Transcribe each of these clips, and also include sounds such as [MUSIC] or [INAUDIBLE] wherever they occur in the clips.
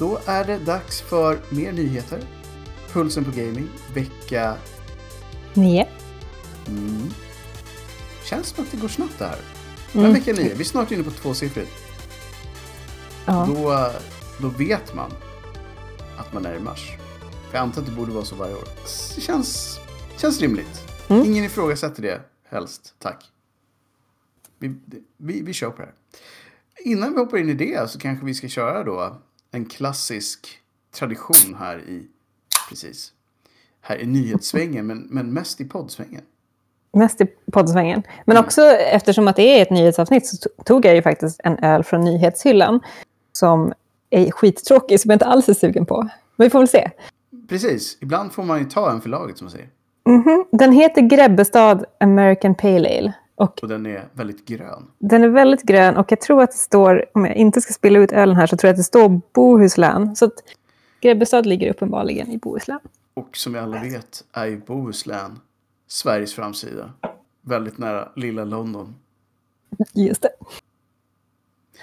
Då är det dags för mer nyheter. Pulsen på gaming, vecka... Nio. Mm. Känns som att det går snabbt det här. Mm. Men vecka nio, vi är snart inne på tvåsiffrigt. Ja. Då, då vet man att man är i mars. För jag antar att det borde vara så varje år. Det känns, känns rimligt. Mm. Ingen ifrågasätter det, helst. Tack. Vi, vi, vi kör på det här. Innan vi hoppar in i det så kanske vi ska köra då en klassisk tradition här i, precis, här i nyhetssvängen, men, men mest i poddsvängen. Mest i poddsvängen. Men Mm. också eftersom att det är ett nyhetsavsnitt så to- tog jag ju faktiskt en öl från nyhetshyllan som är skittråkig, som jag inte alls är sugen på. Men vi får väl se. Precis, ibland får man ju ta en för laget som man säger. Mhm. Den heter Grebbestad American Pale Ale. Och Och den är väldigt grön. den är väldigt grön och jag tror att det står, om jag inte ska spilla ut ölen här, så tror jag att det står Bohuslän. Så att Grebbestad ligger uppenbarligen i Bohuslän. Och som vi alla vet är ju Bohuslän Sveriges framsida. Väldigt nära lilla London. Just det.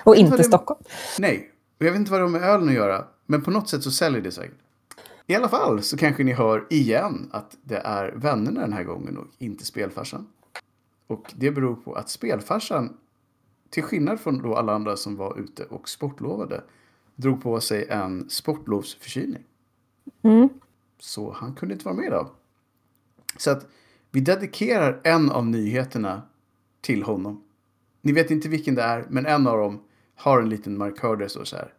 Och inte det- Stockholm. Nej, och jag vet inte vad det har med ölen att göra. Men på något sätt så säljer det säkert. I alla fall så kanske ni hör igen att det är vännerna den här gången och inte spelfarsan. Och det beror på att spelfarsan, till skillnad från då alla andra som var ute och sportlovade, drog på sig en sportlovsförkylning. Mm. Så han kunde inte vara med idag. Så att vi dedikerar en av nyheterna till honom. Ni vet inte vilken det är, men en av dem har en liten markör där det står så här.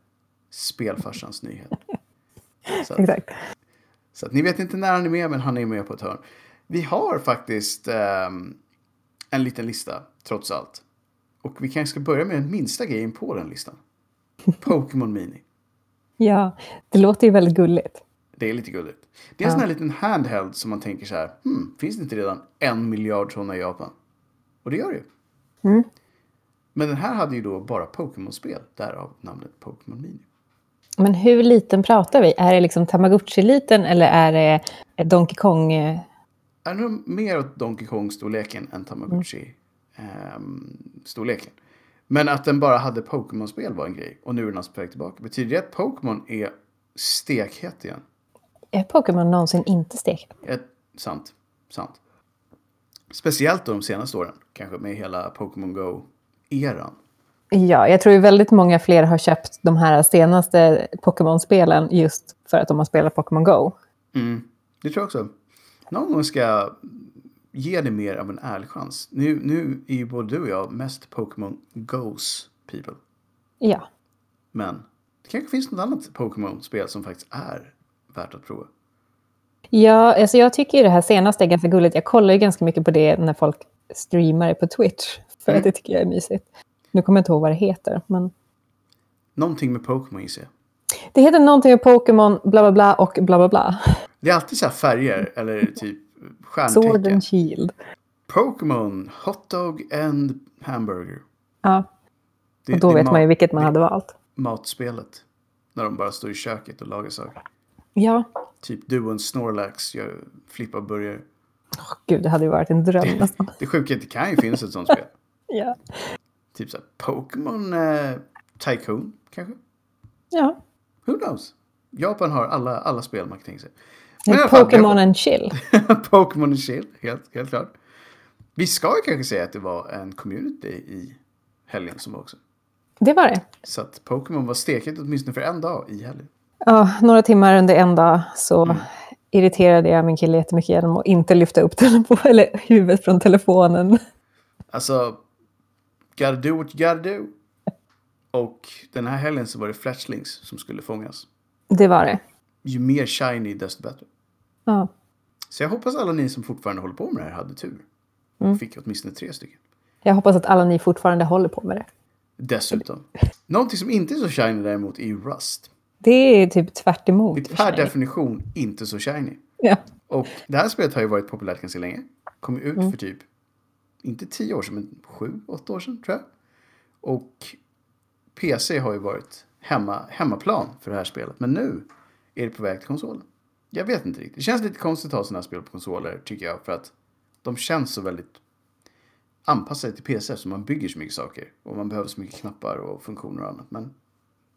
Spelfarsans nyhet. [LAUGHS] Så att, Exakt. så att ni vet inte när han är med, men han är med på ett hörn. Vi har faktiskt ehm, en liten lista, trots allt. Och vi kanske ska börja med den minsta grejen på den listan. [LAUGHS] Pokémon Mini. Ja, det låter ju väldigt gulligt. Det är lite gulligt. Det är en Ja. sån här liten handheld som man tänker så här. Hmm, finns det inte redan en miljard sådana i Japan? Och det gör det ju. Mm. Men den här hade ju då bara Pokémon-spel. Därav namnet Pokémon Mini. Men hur liten pratar vi? Är det liksom Tamagotchi-liten eller är det Donkey Kong? Är nog mer åt Donkey Kong-storleken än Tamagotchi-storleken. Men att den bara hade Pokémon-spel var en grej. Och nu är den alltså på väg tillbaka. Betyder det att Pokémon är stekhet igen? Är Pokémon någonsin inte stekt? Ett, sant. Sant. Speciellt då de senaste åren. Kanske med hela Pokémon Go-eran. Ja, jag tror ju väldigt många fler har köpt de här senaste Pokémon-spelen just för att de har spelat Pokémon Go. Mm, det tror jag också. Någon gång ska jag ge det mer av en ärlig chans. Nu, nu är ju både du och jag mest Pokémon Goes people. Ja, Men det kanske finns något annat Pokémon-spel som faktiskt är värt att prova. ja alltså jag tycker ju det här senaste är ganska gulligt. Jag kollar ju ganska mycket på det när folk streamar det på Twitch. [LAUGHS] För Mm. att det tycker jag är mysigt. Nu kommer jag inte ihåg vad det heter. Men Någonting med Pokémon gissar jag. det heter någonting med Pokémon, bla bla bla och bla bla bla. Det är alltid så här färger eller [LAUGHS] typ Sword stjärntecken. and Shield. Pokémon, hotdog and hamburger. Ja, Det, och då det vet man ju vilket man hade valt. Matspelet. När de bara står i köket och lagar saker. Ja, Typ du och en Snorlax gör flippar burgare. gud det hade ju varit en dröm nästan. Det sjuka är att det kan ju finnas ett sånt spel. [LAUGHS] Ja. Typ såhär Pokémon eh, Tycoon kanske? ja. Who knows? Japan har alla, alla spel man kan tänka sig. [LAUGHS] Pokémon and chill. Pokémon och Shield, helt, helt klart. Vi ska ju kanske säga att det var en community i helgen som också. Det var det. Så att Pokémon var steket åtminstone för en dag i helgen. Ja, några timmar under en dag så irriterade jag min kille jättemycket genom att inte lyfta upp [LAUGHS] telefon, eller huvudet från telefonen. Alltså, gotta do what you gotta do. Och den här helgen så var det fletchlings som skulle fångas. Det var det. Ju mer shiny desto bättre. Ja. Så jag hoppas alla ni som fortfarande håller på med det här hade tur. Och fick åtminstone tre stycken. Jag hoppas att alla ni fortfarande håller på med det. Dessutom. Någonting som inte är så shiny däremot är ju Rust. Det är typ tvärt emot. Det är per definition inte så shiny. Ja. Och det här spelet har ju varit populärt ganska länge. Kom ut för typ, inte tio år sedan, men sju, åtta år sedan tror jag. Och PC har ju varit hemma, hemmaplan för det här spelet. Men nu är det på väg till konsolen. Jag vet inte riktigt. Det känns lite konstigt att ha sådana här spel på konsoler tycker jag. För att de känns så väldigt anpassade till PC eftersom man bygger så mycket saker. Och man behöver så mycket knappar och funktioner och annat. Men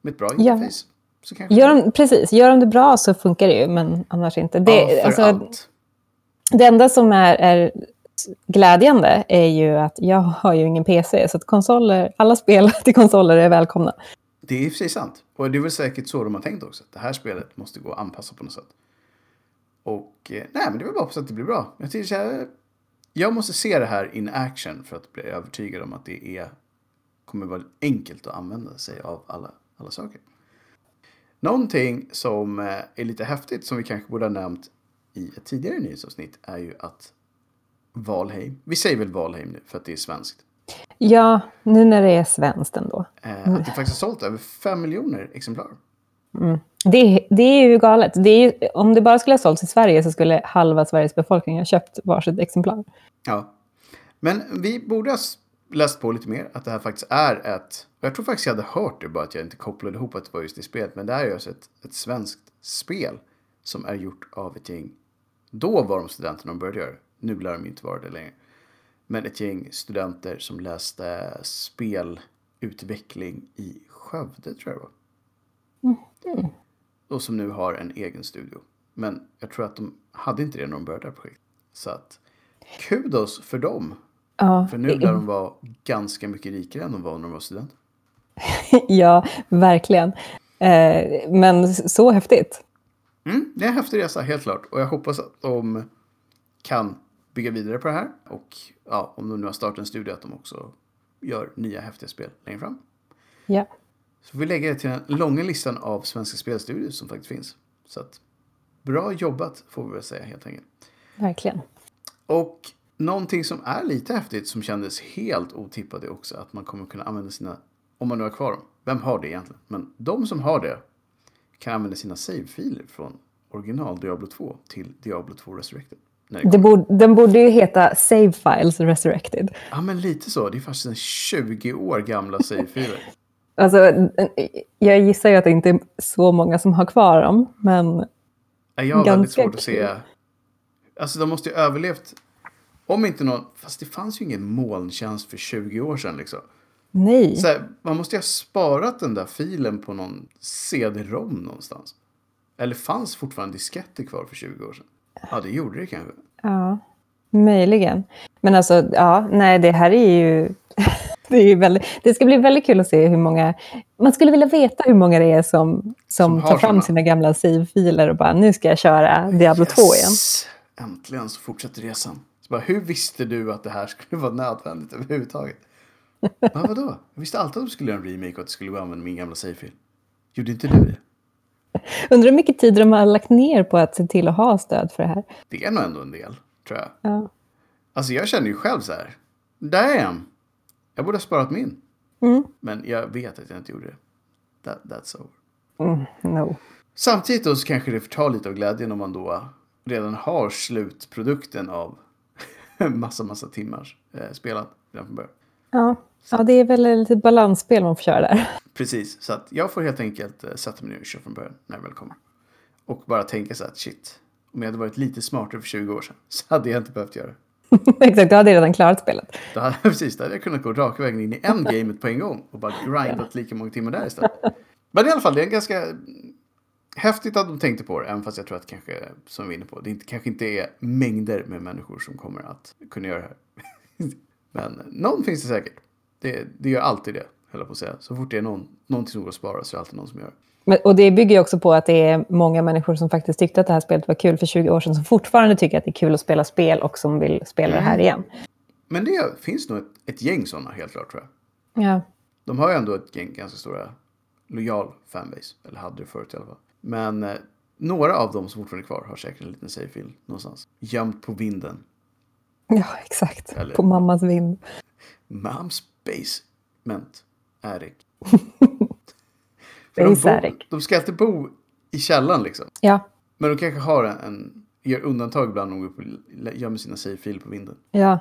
med ett bra interface. Så kanske Gör de, precis, gör de det bra så funkar det ju, men annars inte. Det, ja, för alltså, allt. det enda som är, är glädjande är ju att jag har ju ingen PC, så att konsoler, alla spel [LAUGHS] till konsoler är välkomna. Det är i och för sig sant. Och det är väl säkert så de har tänkt också. Att det här spelet måste gå att anpassa på något sätt. Och eh, nej, men det är väl bara så att det blir bra. Jag, tycker så här, jag måste se det här in action för att bli övertygad om att det är, kommer vara enkelt att använda sig av alla, alla saker. Någonting som eh, är lite häftigt som vi kanske borde ha nämnt i ett tidigare nyhetsavsnitt är ju att Valheim, vi säger väl Valheim nu för att det är svenskt. Ja, nu när det är svenskt ändå. Eh, att det faktiskt har sålt över 5 miljoner exemplar. Det, det är ju galet. Det är ju, om det bara skulle ha sålts i Sverige så skulle halva Sveriges befolkning ha köpt varsitt exemplar. Ja. Men vi borde ha läst på lite mer att det här faktiskt är ett... Jag tror faktiskt jag hade hört det, bara att jag inte kopplade ihop att det var just det spelet. Men det här är alltså ett, ett svenskt spel som är gjort av ett gäng... Då var de studenter när de började göra. Nu lär de inte vara det längre. Men ett gäng studenter som läste spelutveckling i Skövde, tror jag det var. Och som nu har en egen studio. Men jag tror att de hade inte det när de började det här projektet. Så att kudos för dem. Ja, För nu lär de vara ganska mycket rikare än de var när de var studenter. [LAUGHS] ja verkligen. Eh, men så häftigt. Mm, det är en häftig resa, helt klart. Och jag hoppas att de kan bygga vidare på det här. Och ja, om de nu har startat en studio att de också gör nya häftiga spel längre fram. Ja. Så vi lägga det till den långa listan av svenska spelstudios som faktiskt finns. Så att bra jobbat får vi väl säga helt enkelt. Verkligen. Och någonting som är lite häftigt som kändes helt otippat är också att man kommer kunna använda sina, om man nu har kvar dem, vem har det egentligen? Men de som har det kan använda sina save-filer från original Diablo 2 till Diablo 2 Resurrected. Borde, den borde ju heta Save Files Resurrected. Ja men lite så, det är faktiskt en 20 år gamla save-filer. [LAUGHS] Alltså, jag gissar ju att det inte är så många som har kvar dem, men Ja, Jag har väldigt svårt att se, alltså de måste ju ha överlevt, om inte någon, fast det fanns ju ingen molntjänst för 20 år sedan liksom. nej. Så här, man måste ju ha sparat den där filen på någon CD-ROM någonstans. Eller fanns fortfarande disketter kvar för 20 år sedan? Ja, det gjorde det kanske. Ja, möjligen. Men alltså, ja, nej, det här är ju... [LAUGHS] Det, är ju väldigt, det ska bli väldigt kul att se hur många... Man skulle vilja veta hur många det är som, som, Som tar fram såna. sina gamla save-filer och bara, nu ska jag köra Diablo 2 igen. Yes! Äntligen så fortsätter resan. Så bara, hur visste du att det här skulle vara nödvändigt överhuvudtaget? [LAUGHS] Ja, vadå? Jag visste alltid att de skulle göra en remake och att det skulle gå att använda min gamla save-fil. Gjorde inte du det? [LAUGHS] Undrar hur mycket tid de har lagt ner på att se till att ha stöd för det här. Det är nog ändå en del, tror jag. Ja. Alltså jag känner ju själv så här. Damn! Jag borde ha sparat min. Mm. Men jag vet att jag inte gjorde det. That, that's over. Mm, no. Samtidigt då så kanske det förtar lite av glädjen om man då redan har slutprodukten av [LAUGHS] massa, massa timmars eh, spelat redan från början. Ja. Ja, det är väl ett litet balansspel man får köra där. Precis, så att jag får helt enkelt eh, sätta mig ner och köra från början när jag väl kommer. Och bara tänka så att shit, om jag hade varit lite smartare för 20 år sedan [LAUGHS] så hade jag inte behövt göra det. [LAUGHS] Exakt, du hade redan klarat spelet. Då hade, [LAUGHS] precis, då hade jag kunnat gå raka vägen in i en gamet på en gång och bara grindat lika många timmar där istället. Men i alla fall, det är en ganska häftigt att de tänkte på det, även fast jag tror att kanske, som vi är inne på, det inte, kanske inte är mängder med människor som kommer att kunna göra det här. Men någon finns det säkert. Det, det gör alltid det, höll på att säga. Så fort det är någon, någonting som går att spara så är det alltid någon som gör det. Men, och det bygger ju också på att det är många människor som faktiskt tyckte att det här spelet var kul för 20 år sedan, som fortfarande tycker att det är kul att spela spel och som vill spela det här igen. Men det finns nog ett, ett gäng sådana, helt klart, tror jag. Ja, De har ju ändå ett gäng ganska stora lojal fanbase. Eller hade det förut i alla fall. Men eh, några av dem som fortfarande är kvar har säkert en liten safefil någonstans. Gömt på vinden. ja exakt. Eller- På mammas vind. Moms basement. [LAUGHS] De, Base bo, attic. de ska alltid bo i källaren liksom. Ja, Men de kanske har en, en gör undantag ibland när de och gömmer sina savefiler på vinden. ja.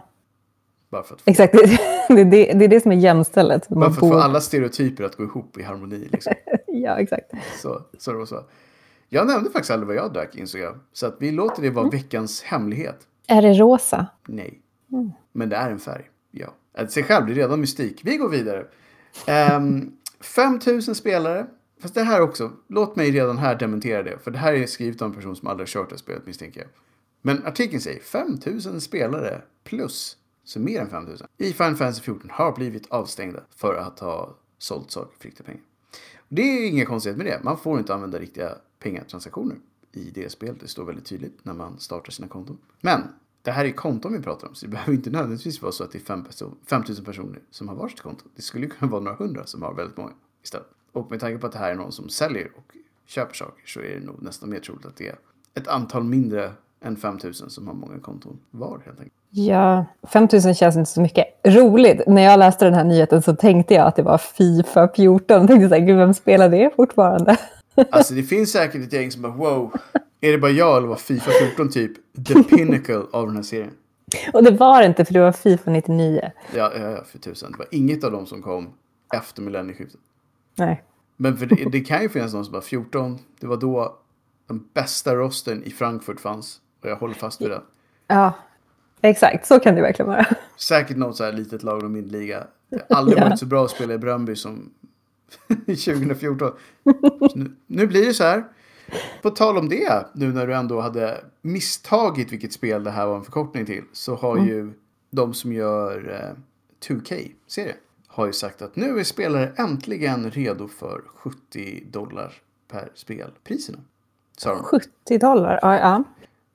Bara för att, få, exakt. [LAUGHS] Det är det, det, är det som är jämstället. bara Man för att få bor... alla stereotyper att gå ihop i harmoni. Liksom. [LAUGHS] Ja, exakt. Så, så det var så. Jag nämnde faktiskt aldrig vad jag drack insåg jag. Så att vi låter det vara veckans hemlighet. Är det rosa? Nej. Men det är en färg. Att sig själv blir redan mystik. Vi går vidare. Ehm, um, 5000 spelare Fast det här också, låt mig redan här dementera det. För det här är skrivet av en person som aldrig har kört det här spelet misstänker jag. Men artikeln säger 5000 spelare plus, så mer än 5000, i Final Fantasy 14 har blivit avstängda för att ha sålt saker för riktiga pengar. Det är inga konstigheter med det. Man får inte använda riktiga pengatransaktioner i det spelet. Det står väldigt tydligt när man startar sina konton. Men det här är konton vi pratar om, så det behöver inte nödvändigtvis vara så att det är 5 person, 5000 personer som har varsitt konto. Det skulle kunna vara några hundra som har väldigt många istället. Och med tanke på att det här är någon som säljer och köper saker så är det nog nästan mer troligt att det är ett antal mindre än 5000 som har många konton var helt enkelt. Ja, 5 000 känns inte så mycket. Roligt, när jag läste den här nyheten så tänkte jag att det var Fifa 14. Jag tänkte så här, gud vem spelar det fortfarande? Alltså det finns säkert ett gäng som bara wow, är det bara jag eller var Fifa 14 typ the [LAUGHS] pinnacle av den här serien? Och det var det inte, för det var Fifa 99. Ja, ja, ja för tusan. Det var inget av dem som kom efter millennieskiftet. Nej. Men för det, det kan ju finnas någon som bara 14, det var då den bästa rosten i Frankfurt fanns. Och jag håller fast vid det. Ja, exakt. Så kan det verkligen vara. Säkert något så här litet lag och liga. Det har aldrig Ja. varit så bra att spela i Bröndby som [LAUGHS] 2014. Nu, nu blir det så här. På tal om det, nu när du ändå hade misstagit vilket spel det här var en förkortning till, så har ju de som gör eh, 2K-serien har ju sagt att nu är spelare äntligen redo för 70 dollar per spel. Priserna. Sa de. 70 dollar, ja. ja.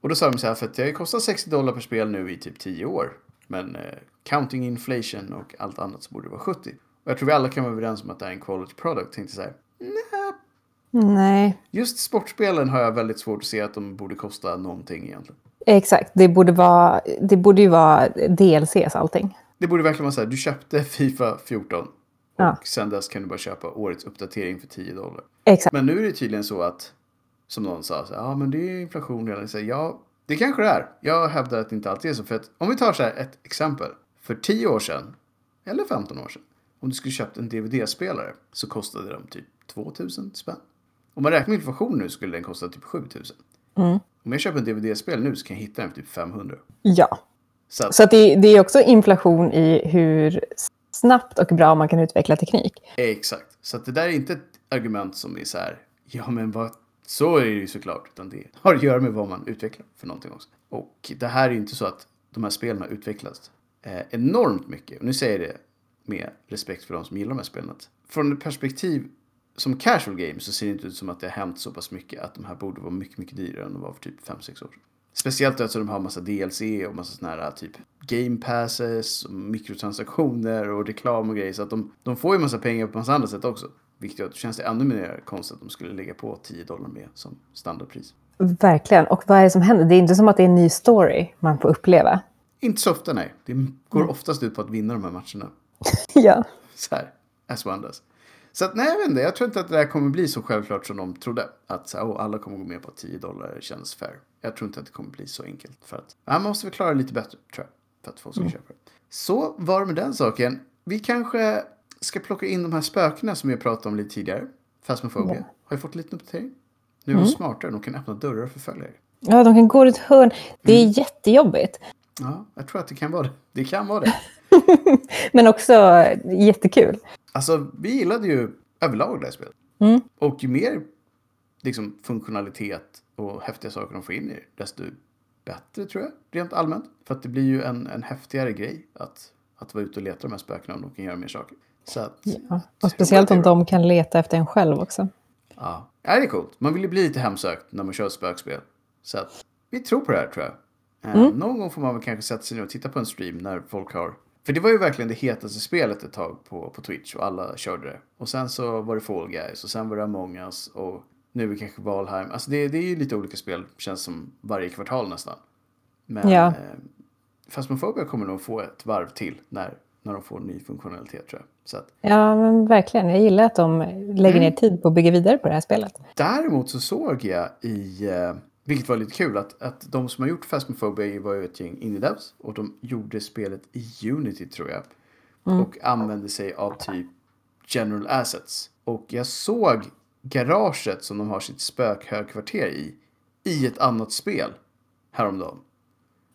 Och då sa de så här, för att det kostat 60 dollar per spel nu i typ 10 år. Men eh, counting inflation och allt annat så borde det vara 70. Jag tror vi alla kan vara överens om att det är en quality product. Tänkte så här, Nej, just sportspelen har jag väldigt svårt att se att de borde kosta någonting egentligen. exakt. Det borde, vara, det borde ju vara DLCs allting. Det borde verkligen vara så här, du köpte Fifa 14. Och Ja. sen dess kan du bara köpa årets uppdatering för 10 dollar. Exakt. Men nu är det tydligen så att, som någon sa, ja men det är inflation redan. Så här, ja, det kanske det är. Jag hävdar att det inte alltid är så. För att om vi tar så här ett exempel. För 10 år sedan, eller 15 år sedan, om du skulle köpt en DVD-spelare så kostade de typ 2000 spänn. Om man räknar inflation nu skulle den kosta typ 7000. Mm. Om jag köper en DVD-spel nu så kan jag hitta den för typ 500. Ja. Så att, Så att det, det är också inflation i hur snabbt och bra man kan utveckla teknik. Exakt. Så att det där är inte ett argument som är så här, ja men vad, så är det ju såklart. Utan det har att göra med vad man utvecklar för någonting också. Och det här är inte så att de här spelen har utvecklats eh, enormt mycket. Och nu säger jag det med respekt för de som gillar de här spelen. Från ett perspektiv som casual game så ser det inte ut som att det har hänt så pass mycket att de här borde vara mycket, mycket dyrare än de var för typ 5-6 år sedan. Speciellt eftersom de har massa DLC och massa sådana här typ game passes, och mikrotransaktioner och reklam och grejer. Så att de, de får ju massa pengar på massa andra sätt också. Vilket gör att det känns det ännu mer konstigt att de skulle lägga på 10 dollar mer som standardpris. Verkligen. Och vad är det som händer? Det är inte som att det är en ny story man får uppleva. Inte så ofta nej. Det går oftast ut på att vinna de här matcherna. [LAUGHS] Ja. Så här, as one does. Så att, nej, jag vet inte. Jag tror inte att det där kommer bli så självklart som de trodde. Att så här, oh, alla kommer gå med på att 10 dollar känns fair. Jag tror inte att det kommer bli så enkelt. För att, ja, man måste väl klara det lite bättre, tror jag. För att folk ska köpa det. Så var det med den saken. Vi kanske ska plocka in de här spökena som vi pratat om lite tidigare. Phasmophobia. Har ju fått en liten uppdatering. Nu är de smartare. De kan öppna dörrar för följare. ja, de kan gå runt hörn. Det är jättejobbigt. Ja, jag tror att det kan vara det. Det kan vara det. [LAUGHS] [LAUGHS] Men också jättekul. Alltså, vi gillade ju överlag det här spelet. Mm. Och ju mer liksom, funktionalitet och häftiga saker de får in i det, desto bättre tror jag, rent allmänt. För att det blir ju en, en häftigare grej att, att vara ute och leta de här spökena om de kan göra mer saker. Så att, Ja. Och speciellt om de kan leta efter en själv också. Ja. ja, det är coolt. Man vill ju bli lite hemsökt när man kör ett spökspel. Så att vi tror på det här tror jag. Eh, Någon gång får man väl kanske sätta sig ner och titta på en stream när folk har... För det var ju verkligen det hetaste spelet ett tag på, på Twitch och alla körde det. Och sen så var det Fall Guys och sen var det Among Us och nu är det kanske Valheim. Alltså det, det är ju lite olika spel, känns som varje kvartal nästan. Men Ja. eh, Phasmophobia kommer nog få ett varv till när, när de får ny funktionalitet tror jag. Så att, Ja, men verkligen. Jag gillar att de lägger ner tid på att bygga vidare på det här spelet. Däremot så såg jag i, eh, vilket var lite kul, att, att de som har gjort Phasmophobia var ju ett gäng indie devs och de gjorde spelet i Unity tror jag. Och använde sig av typ general assets. Och jag såg garaget som de har sitt spökhögkvarter i, i ett annat spel häromdagen.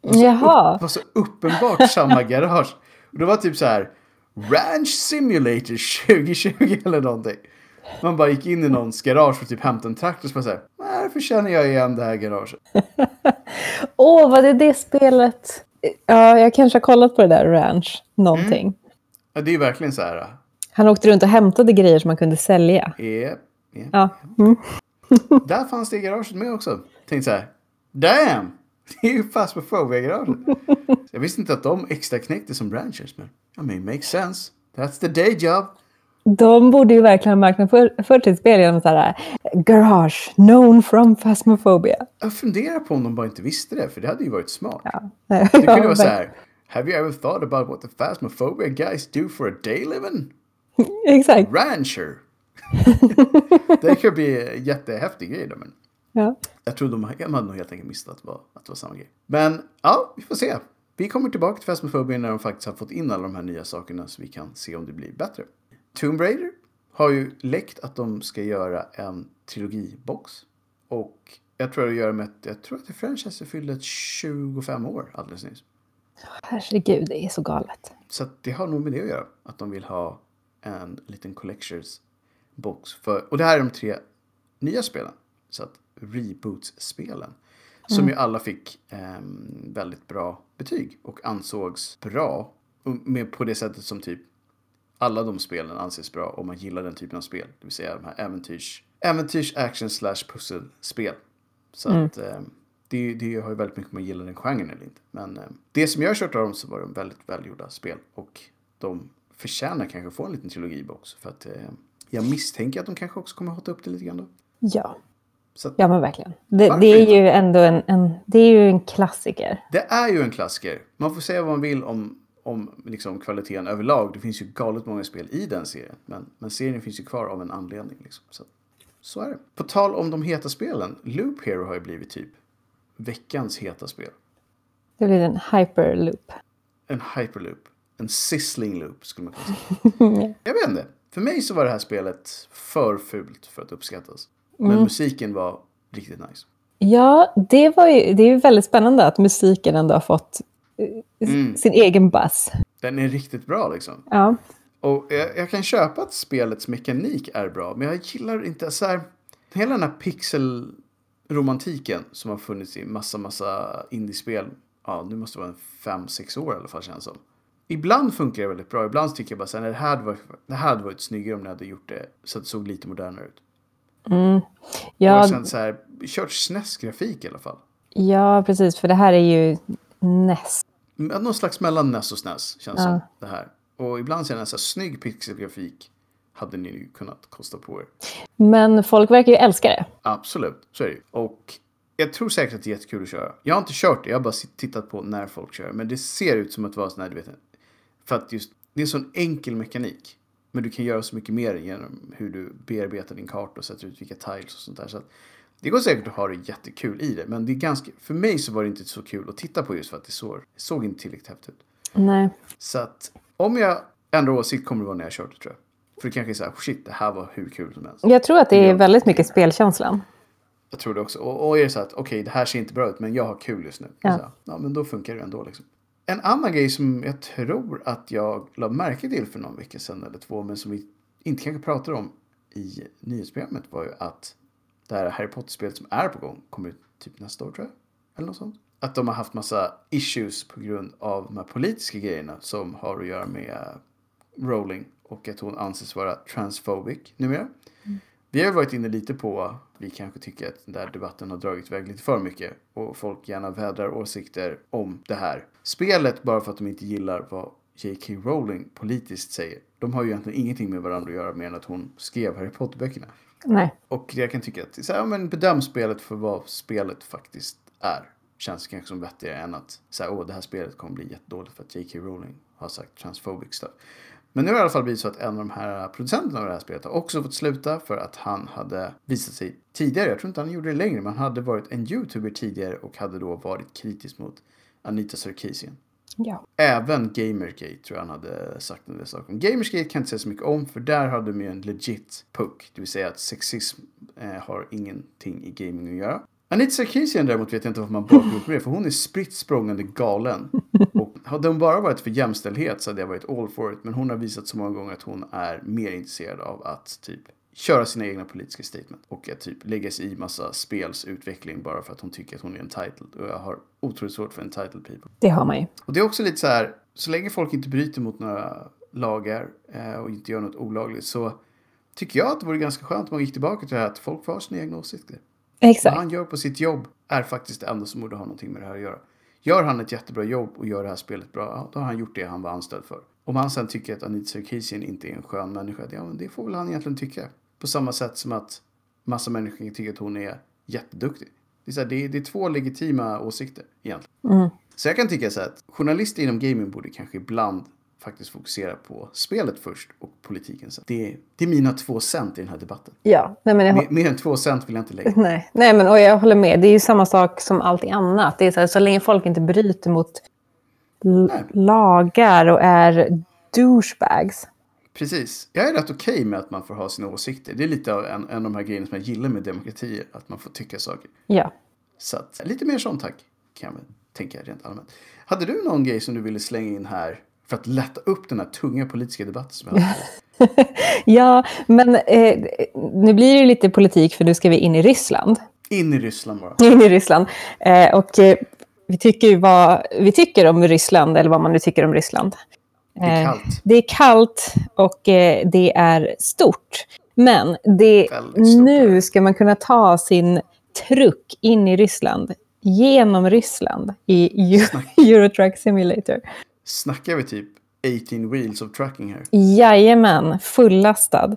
Jaha. Det var så uppenbart samma garage. Och det var typ så här Ranch Simulator 2020 eller någonting. Man bara gick in i någons garage för att typ hämta en traktor och så bara såhär, varför känner jag igen det här garaget? [LAUGHS] Åh, oh, var det det spelet? Ja, jag kanske har kollat på det där Ranch, någonting. Mm. Ja, det är ju verkligen så här. Han åkte runt och hämtade grejer som man kunde sälja. Yep, yep, ja. Mm. [LAUGHS] Där fanns det i garaget med också. Tänkte så här, damn! [LAUGHS] Det är ju Phasmophobia-garaget. jag visste inte att de extra knäckte som branchers, men I mean, makes sense. That's the day job. De borde ju verkligen marknadsfört sitt spel genom så här Garage, known from Phasmophobia. Jag funderar på om de bara inte visste det, för det hade ju varit smart. Ja. Det kunde vara så här, [LAUGHS] Have you ever thought about what the Phasmophobia guys do for a day living? [LAUGHS] Exakt. Rancher. [LAUGHS] det kan bli en jättehäftig grej då, men ja. jag tror de, de hade nog helt enkelt missat att att det var samma grej. Men ja, vi får se. Vi kommer tillbaka till Phasmophobia när de faktiskt har fått in alla de här nya sakerna så vi kan se om det blir bättre. Tomb Raider har ju läckt att de ska göra en trilogibox. Och jag tror det gör med att, jag tror att det franchise fyllde 25 år alldeles nyss. Herregud, det är så galet. Så det har nog med det att göra. Att de vill ha en liten collectors box. För, och det här är de tre nya spelen. Så att reboots-spelen. Som mm. ju alla fick eh, väldigt bra betyg och ansågs bra. Med på det sättet som typ alla de spelen anses bra om man gillar den typen av spel. Det vill säga de här äventyrs, äventyrs action slash pusselspel. Så mm. att eh, det, det har ju väldigt mycket med att gilla den genren eller inte. Men eh, det som jag har kört av dem så var de väldigt välgjorda spel. Och de förtjänar kanske att få en liten trilogibox. För att eh, jag misstänker att de kanske också kommer att hota upp det lite grann då. Ja. Att, ja men verkligen. Det, det är ju ändå en, en, det är ju en klassiker. Det är ju en klassiker. Man får säga vad man vill om, om liksom kvaliteten överlag. Det finns ju galet många spel i den serien. Men, men serien finns ju kvar av en anledning. Liksom. Så, så är det. På tal om de heta spelen. Loop Hero har ju blivit typ veckans heta spel. Det blir en hyperloop. En hyperloop. En sizzling loop skulle man kunna säga. [LAUGHS] jag vet inte. För mig så var det här spelet för fult för att uppskattas. Men mm. musiken var riktigt nice. Ja, det, var ju, det är ju väldigt spännande att musiken ändå har fått mm. sin egen buzz. Den är riktigt bra liksom. Ja. Och jag, jag, kan köpa att spelets mekanik är bra, men jag gillar inte så här... Hela den här pixel romantiken som har funnits i massa, massa indiespel. Ja, nu måste det vara en fem, sex år i alla fall känns som. Ibland funkar det väldigt bra. Ibland tycker jag bara att det här hade varit, det här hade varit snyggare om ni hade gjort det så att det såg lite modernare ut. Mm. Ja. Och sen så här, kört SNES-grafik i alla fall. Ja, precis. För det här är ju NES. Någon slags mellan NES och SNES känns ja. som det här. Och ibland ser den så här snygg pixelgrafik hade ni ju kunnat kosta på er. Men folk verkar ju älska det. Absolut, så är det ju. Och jag tror säkert att det är jättekul att köra. Jag har inte kört det, jag har bara tittat på när folk kör. Men det ser ut som att vara sån här, du vet. För att just, det är en sån enkel mekanik. Men du kan göra så mycket mer genom hur du bearbetar din karta och sätter ut vilka tiles och sånt där. Så det går säkert att ha det jättekul i det. Men det är ganska, för mig så var det inte så kul att titta på just för att det såg, såg inte tillräckligt häftigt ut. Nej. Så att om jag ändrar åsikt kommer det vara när jag kört det tror jag. För det kanske är så här, shit, det här var hur kul som helst. Jag tror att det är väldigt mycket spelkänslan. Jag tror det också. Och, och är det så att, okej, okay, det här ser inte bra ut, men jag har kul just nu. Ja. Så, ja, men då funkar det ändå liksom. En annan grej som jag tror att jag la märke till för någon vecka sedan eller två, men som vi inte kanske pratade om i nyhetsprogrammet var ju att det här Harry Potter-spelet som är på gång kommer ut typ nästa år tror jag. Eller något sånt. Att de har haft massa issues på grund av de här politiska grejerna som har att göra med Rowling och att hon anses vara transphobic numera. Mm. Vi har varit inne lite på, vi kanske tycker att den där debatten har dragit iväg lite för mycket och folk gärna vädrar åsikter om det här spelet bara för att de inte gillar vad J.K. Rowling politiskt säger. De har ju egentligen ingenting med varandra att göra mer än att hon skrev Harry Potter-böckerna. Nej. Och jag kan tycka att så här, men bedöm spelet för vad spelet faktiskt är. Känns kanske som vettigare än att säga åh det här spelet kommer bli jättedåligt för att J.K. Rowling har sagt transphobic stuff. Men nu har det i alla fall blivit så att en av de här producenterna av det här spelet har också fått sluta för att han hade visat sig tidigare, jag tror inte han gjorde det längre, men han hade varit en YouTuber tidigare och hade då varit kritisk mot Anita Sarkeesian. Ja. Även Gamergate tror jag han hade sagt en del saker om. Gamergate kan jag inte säga så mycket om för där hade de ju en legit puck. Det vill säga att sexism eh, har ingenting i gaming att göra. Anita Sarkeesian däremot vet jag inte varför man bakar upp med det för hon är spritt språngande galen. Och hade hon bara varit för jämställdhet så hade jag varit all for it. Men hon har visat så många gånger att hon är mer intresserad av att typ köra sina egna politiska statement. Och att typ lägga sig i massa spels utveckling bara för att hon tycker att hon är entitled. Och jag har otroligt svårt för entitled people. Det har man ju. Och det är också lite så här, så länge folk inte bryter mot några lagar eh, och inte gör något olagligt så tycker jag att det vore ganska skönt om man gick tillbaka till det här att folk får ha sina egna åsikter. Vad Exakt. han gör på sitt jobb är faktiskt det enda som borde ha någonting med det här att göra. Gör han ett jättebra jobb och gör det här spelet bra, ja, då har han gjort det han var anställd för. Om han sen tycker att Anita Sarkeesian inte är en skön människa, ja, men det får väl han egentligen tycka. På samma sätt som att massa människor tycker att hon är jätteduktig. Det är, så här, det är, det är två legitima åsikter egentligen. Mm. Så jag kan tycka så här att journalister inom gaming borde kanske ibland faktiskt fokusera på spelet först och politiken sen. Det är, det är mina två cent i den här debatten. Ja, nej men jag, Mer, mer än två cent vill jag inte lägga. nej. nej men och jag håller med. Det är ju samma sak som allting annat. Det är så, här, så länge folk inte bryter mot. Lagar och är douchebags. Precis. Jag är rätt okej med att man får ha sina åsikter. Det är lite av en, en av de här grejerna som jag gillar med demokratier. Att man får tycka saker. Ja. Så att, lite mer sånt tack. Kan jag väl tänka rent allmänt. Hade du någon grej som du ville slänga in här? För att lätta upp den här tunga politiska debatten som jag hade. [LAUGHS] Ja, men eh, nu blir det lite politik för nu ska vi in i Ryssland. In i Ryssland bara. In i Ryssland. Eh, och eh, vi tycker ju vad vi tycker om Ryssland, eller vad man nu tycker om Ryssland. Det är Eh, kallt. Det är kallt och eh, det är stort. Men det, stort nu ska man kunna ta sin truck in i Ryssland, genom Ryssland, i Euro- Eurotruck Simulator. Snackar vi typ 18 wheels of trucking här? Jajamän, fullastad.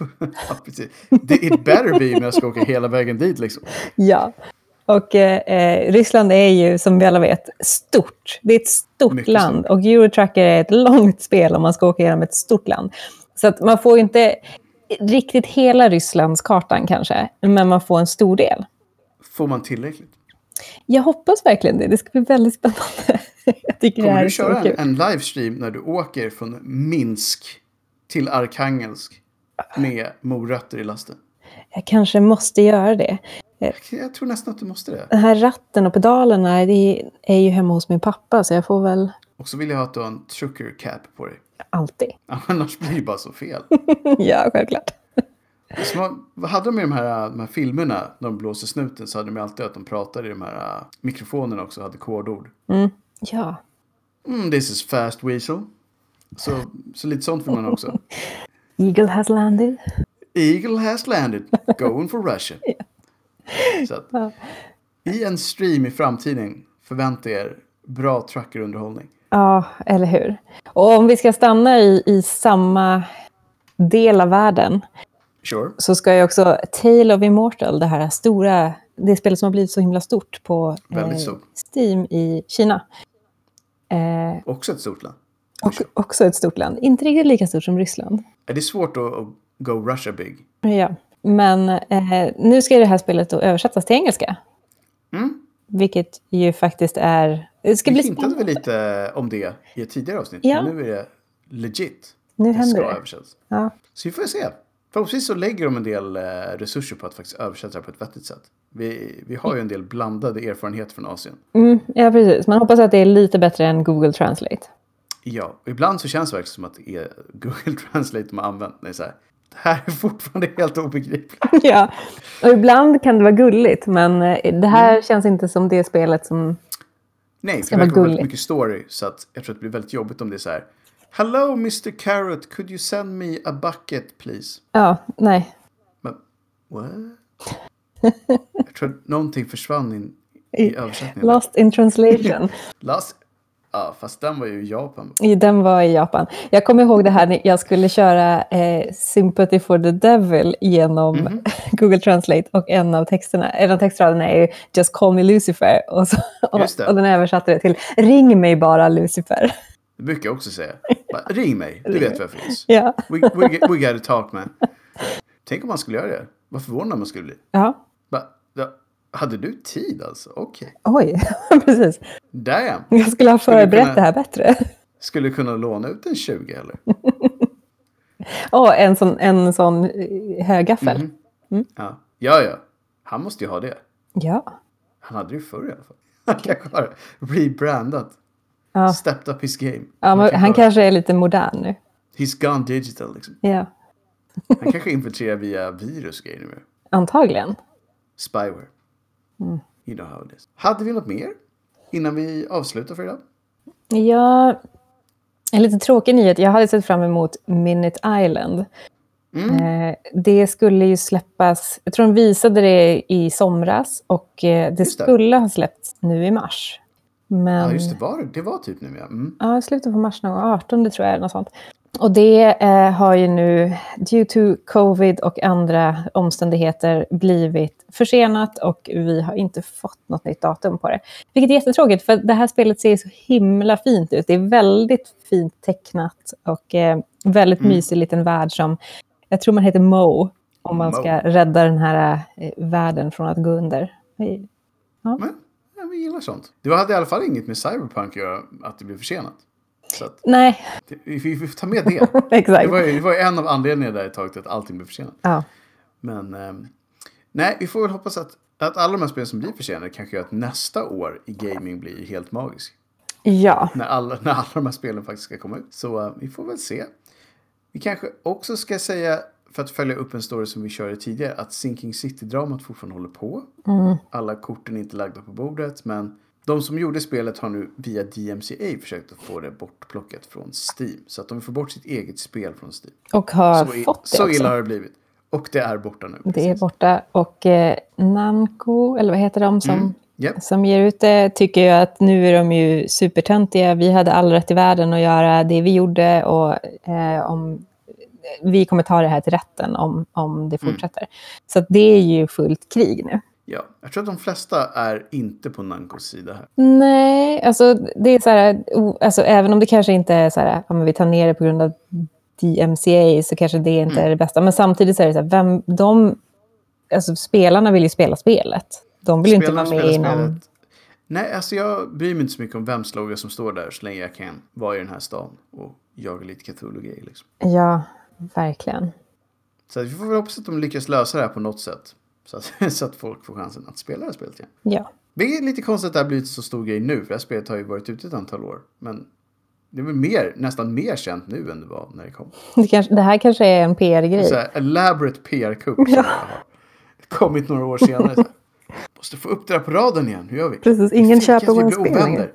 [LAUGHS] ja, precis. Det it better be om jag ska åka hela vägen dit liksom. Ja. Och eh, eh, Ryssland är ju, som vi alla vet, stort. Det är ett stort Mycket land. stort. Och Eurotracker är ett [LAUGHS] långt spel om man ska åka genom ett stort land. Så att man får inte riktigt hela Rysslands kartan kanske, men man får en stor del. Får man tillräckligt? Jag hoppas verkligen det. Det ska bli väldigt spännande. [LAUGHS] Kommer du köra en livestream när du åker från Minsk till Arkhangelsk med morötter i lasten? Jag kanske måste göra det. Jag tror nästan att du måste det. Den här ratten och pedalerna, det är ju hemma hos min pappa, så jag får väl Och så vill jag ha att du har en trucker cap på dig. alltid. Annars blir det bara så fel. [LAUGHS] ja, självklart. Så man, hade de med de här, de här filmerna när de blåser snuten så hade de alltid att de pratade i de här uh, mikrofonerna också hade kodord. Ja. Mm, this is fast weasel. Så, så lite sånt vill man också. [LAUGHS] Eagle has landed. Eagle has landed, going for Russia. [LAUGHS] Så att, I en stream i framtiden förvänta er bra truckerunderhållning. Ja, eller hur? Och om vi ska stanna i, i samma del av världen Sure. så ska ju också Tale of Immortal, det här stora, det spelet som har blivit så himla stort på stort. Steam i Kina. Eh, Också ett stort land. och också ett stort land. Inte riktigt lika stort som Ryssland. Är det svårt att, att go Russia big? Ja. Men eh, nu ska det här spelet då översättas till engelska. Mm. Vilket ju faktiskt är... Det ska Vi bli hintade väl lite om det i ett tidigare avsnitt. Ja. Men nu är det legit. Nu det händer ska det. översättas. Ja. Så vi får se. Förhoppningsvis så lägger de en del eh, resurser på att faktiskt översätta det på ett vettigt sätt. Vi, vi har ju en del blandade erfarenheter från Asien. Mm, ja, precis. Man hoppas att det är lite bättre än Google Translate. Ja, ibland så känns det verkligen som att det är Google [LAUGHS] Translate de har använt. Är så här, det här är fortfarande helt obegripligt. [LAUGHS] ja, och ibland kan det vara gulligt, men eh, det här Mm. känns inte som det spelet som... Nej, Ska för det vara verkar vara väldigt gulligt. mycket story. Så att jag tror att det blir väldigt jobbigt om det är så här. Hello Mr Carrot, could you send me a bucket please? Ja, nej. Men, what? [LAUGHS] jag tror att någonting försvann in, i översättningen. Lost in translation. [LAUGHS] Last... Ja, fast den var ju i Japan. Den var i Japan. Jag kommer ihåg det här när jag skulle köra eh, Sympathy for the Devil genom Mhm. [LAUGHS] Google Translate och en av texterna, en av textraderna är ju Just call me Lucifer och, så, [LAUGHS] och, och den översatte det till Ring mig bara Lucifer. Det brukar jag också säga. Bara, ring mig, du vet var jag finns. [LAUGHS] Ja, We, we, we gotta talk man. Tänk om man skulle göra det. Vad förvånad man skulle bli. ja. Bara, hade du tid alltså? Okej. oj, [LAUGHS] precis. Damn. Jag skulle ha Skulle förberett kunna- det här bättre. Skulle du kunna låna ut en 20 eller? [LAUGHS] Åh, en sån, en sån eh, högaffel. Mhm. Ja. ja, ja. Han måste ju ha det. Ja. Han hade det ju förr i alla fall. [LAUGHS] Han kanske har rebrandat. Ja. Stepped up his game. Ja, Man men kan han kanske är lite modern nu. He's gone digital liksom. Ja. Han kanske infiltrerar via virus grejer nu. Antagligen. Spyware. Mm. You know how it is. Hade vi något mer innan vi avslutar för idag? Ja, en lite tråkig nyhet. Jag hade sett fram emot Minute Island. Eh, det skulle ju släppas, jag tror de visade det i somras och eh, det skulle ha släppts nu i mars. Men Ja, just det. Var, det var typ nu ja. Mm. ja, slutet på mars någon gång, 18 tror jag, eller något sånt. Och det eh, har ju nu, due to covid och andra omständigheter, blivit försenat och vi har inte fått något nytt datum på det. Vilket är jättetråkigt, för det här spelet ser så himla fint ut. Det är väldigt fint tecknat och eh, väldigt Mm. mysig liten värld som, jag tror man heter Mo, om man Mo. ska rädda den här eh, världen från att gå under. Hej. Men ja, vi gillar sånt. Det hade i alla fall inget med Cyberpunk att göra att det blev försenat. Att, Nej, vi, vi får ta med det. [LAUGHS] exakt. Det var, ju, det var en av anledningarna där ett tag till att allting blev försenat. Ja. Men ehm, nej, vi får väl hoppas att, att alla de här spelen som blir försenade kanske gör att nästa år i gaming blir helt magisk. ja, När alla, när alla de här spelen faktiskt ska komma ut. Så eh, vi får väl se. Vi kanske också ska säga, för att följa upp en story som vi körde tidigare, att Sinking City-dramat fortfarande håller på. Alla korten är inte lagda på bordet, men de som gjorde spelet har nu via DMCA försökt att få det bortplockat från Steam. Så att de får bort sitt eget spel från Steam. och har Så, fått det så också. illa har det blivit. Och det är borta nu. Det är borta. Och eh, Namco, eller vad heter de som, Mm, japp. som ger ut det, tycker ju att nu är de ju supertöntiga. Vi hade all rätt i världen att göra det vi gjorde och eh, om, vi kommer ta det här till rätten om, om det Mm. fortsätter. Så att det är ju fullt krig nu. Ja, jag tror att de flesta är inte på Nankos sida här. Nej, alltså det är så här, alltså, även om det kanske inte är så här, ja, men vi tar ner det på grund av DMCA så kanske det inte Mm. är det bästa. Men samtidigt så är det så här, vem, de, alltså spelarna vill ju spela spelet. De vill ju inte vara med inom... spelet. Nej, alltså jag bryr mig inte så mycket om vems logga som står där så länge jag kan vara i den här stan och jaga lite Cthulhu-grejer. Liksom. Ja, verkligen. Så vi får väl hoppas att de lyckas lösa det här på något sätt. Så att, [LAUGHS] så att folk får chansen att spela det här spelet igen. Ja. Det är lite konstigt att det har blivit så stor grej nu, för det här spelet har ju varit ute ett antal år. Men det är väl mer, nästan mer känt nu än det var när det kom. [LAUGHS] Det, kanske, det här kanske är en PR-grej. här, elaborate PR-kupp Ja. kommit några år senare. Så här, Måste få upp det där på raden igen, hur gör vi? Precis, ingen köper att vi vår blir spel ovänner. längre.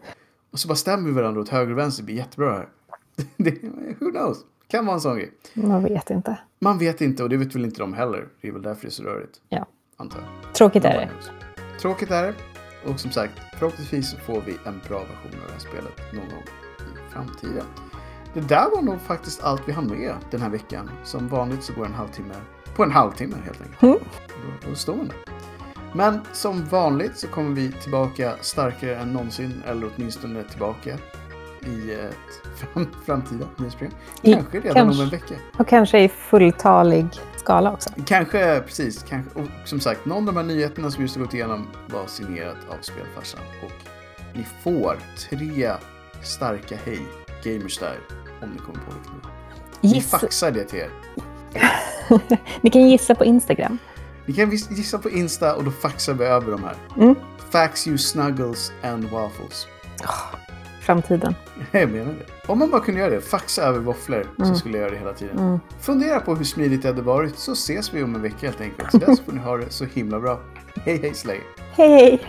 Och så bara stämmer vi varandra åt höger och vänster, det blir jättebra här. [LAUGHS] Det, who knows? Kan vara en sån grej. Man vet inte. Man vet inte och det vet väl inte de heller. Det är väl därför det är så rörigt, Ja. Antar jag. Tråkigt är det. Tråkigt är det. Och som sagt, förhoppningsvis får vi en bra version av det här spelet någon gång i framtiden. Det där var nog faktiskt allt vi hann med den här veckan. Som vanligt så går en halvtimme på en halvtimme helt enkelt. Mm. Då, då står man där. Men som vanligt så kommer vi tillbaka starkare än någonsin, eller åtminstone tillbaka i ett [LAUGHS] fram, framtida nyhetsprogram. Kanske redan kanske. om en vecka. Och kanske i fulltalig skala också. Kanske, precis. Kanske, och som sagt, någon av de här nyheterna som just har gått igenom var signerat av Spelfarsan. Och ni får tre starka hej, Gamerstyle, om ni kommer på det nu. Gissa, faxar det till er. [LAUGHS] ni kan gissa på Instagram. Ni kan gissa på Insta och då faxar vi över de här. Mm. Fax you snuggles and waffles. Framtiden. [LAUGHS] Jag menar det. Om man bara kunde göra det, faxa över våfflor, så Mm. skulle jag göra det hela tiden. Mm. Fundera på hur smidigt det hade varit, så ses vi om en vecka helt enkelt. Så dess får ni ha det så himla bra. Hej hej så länge. Hej, hej!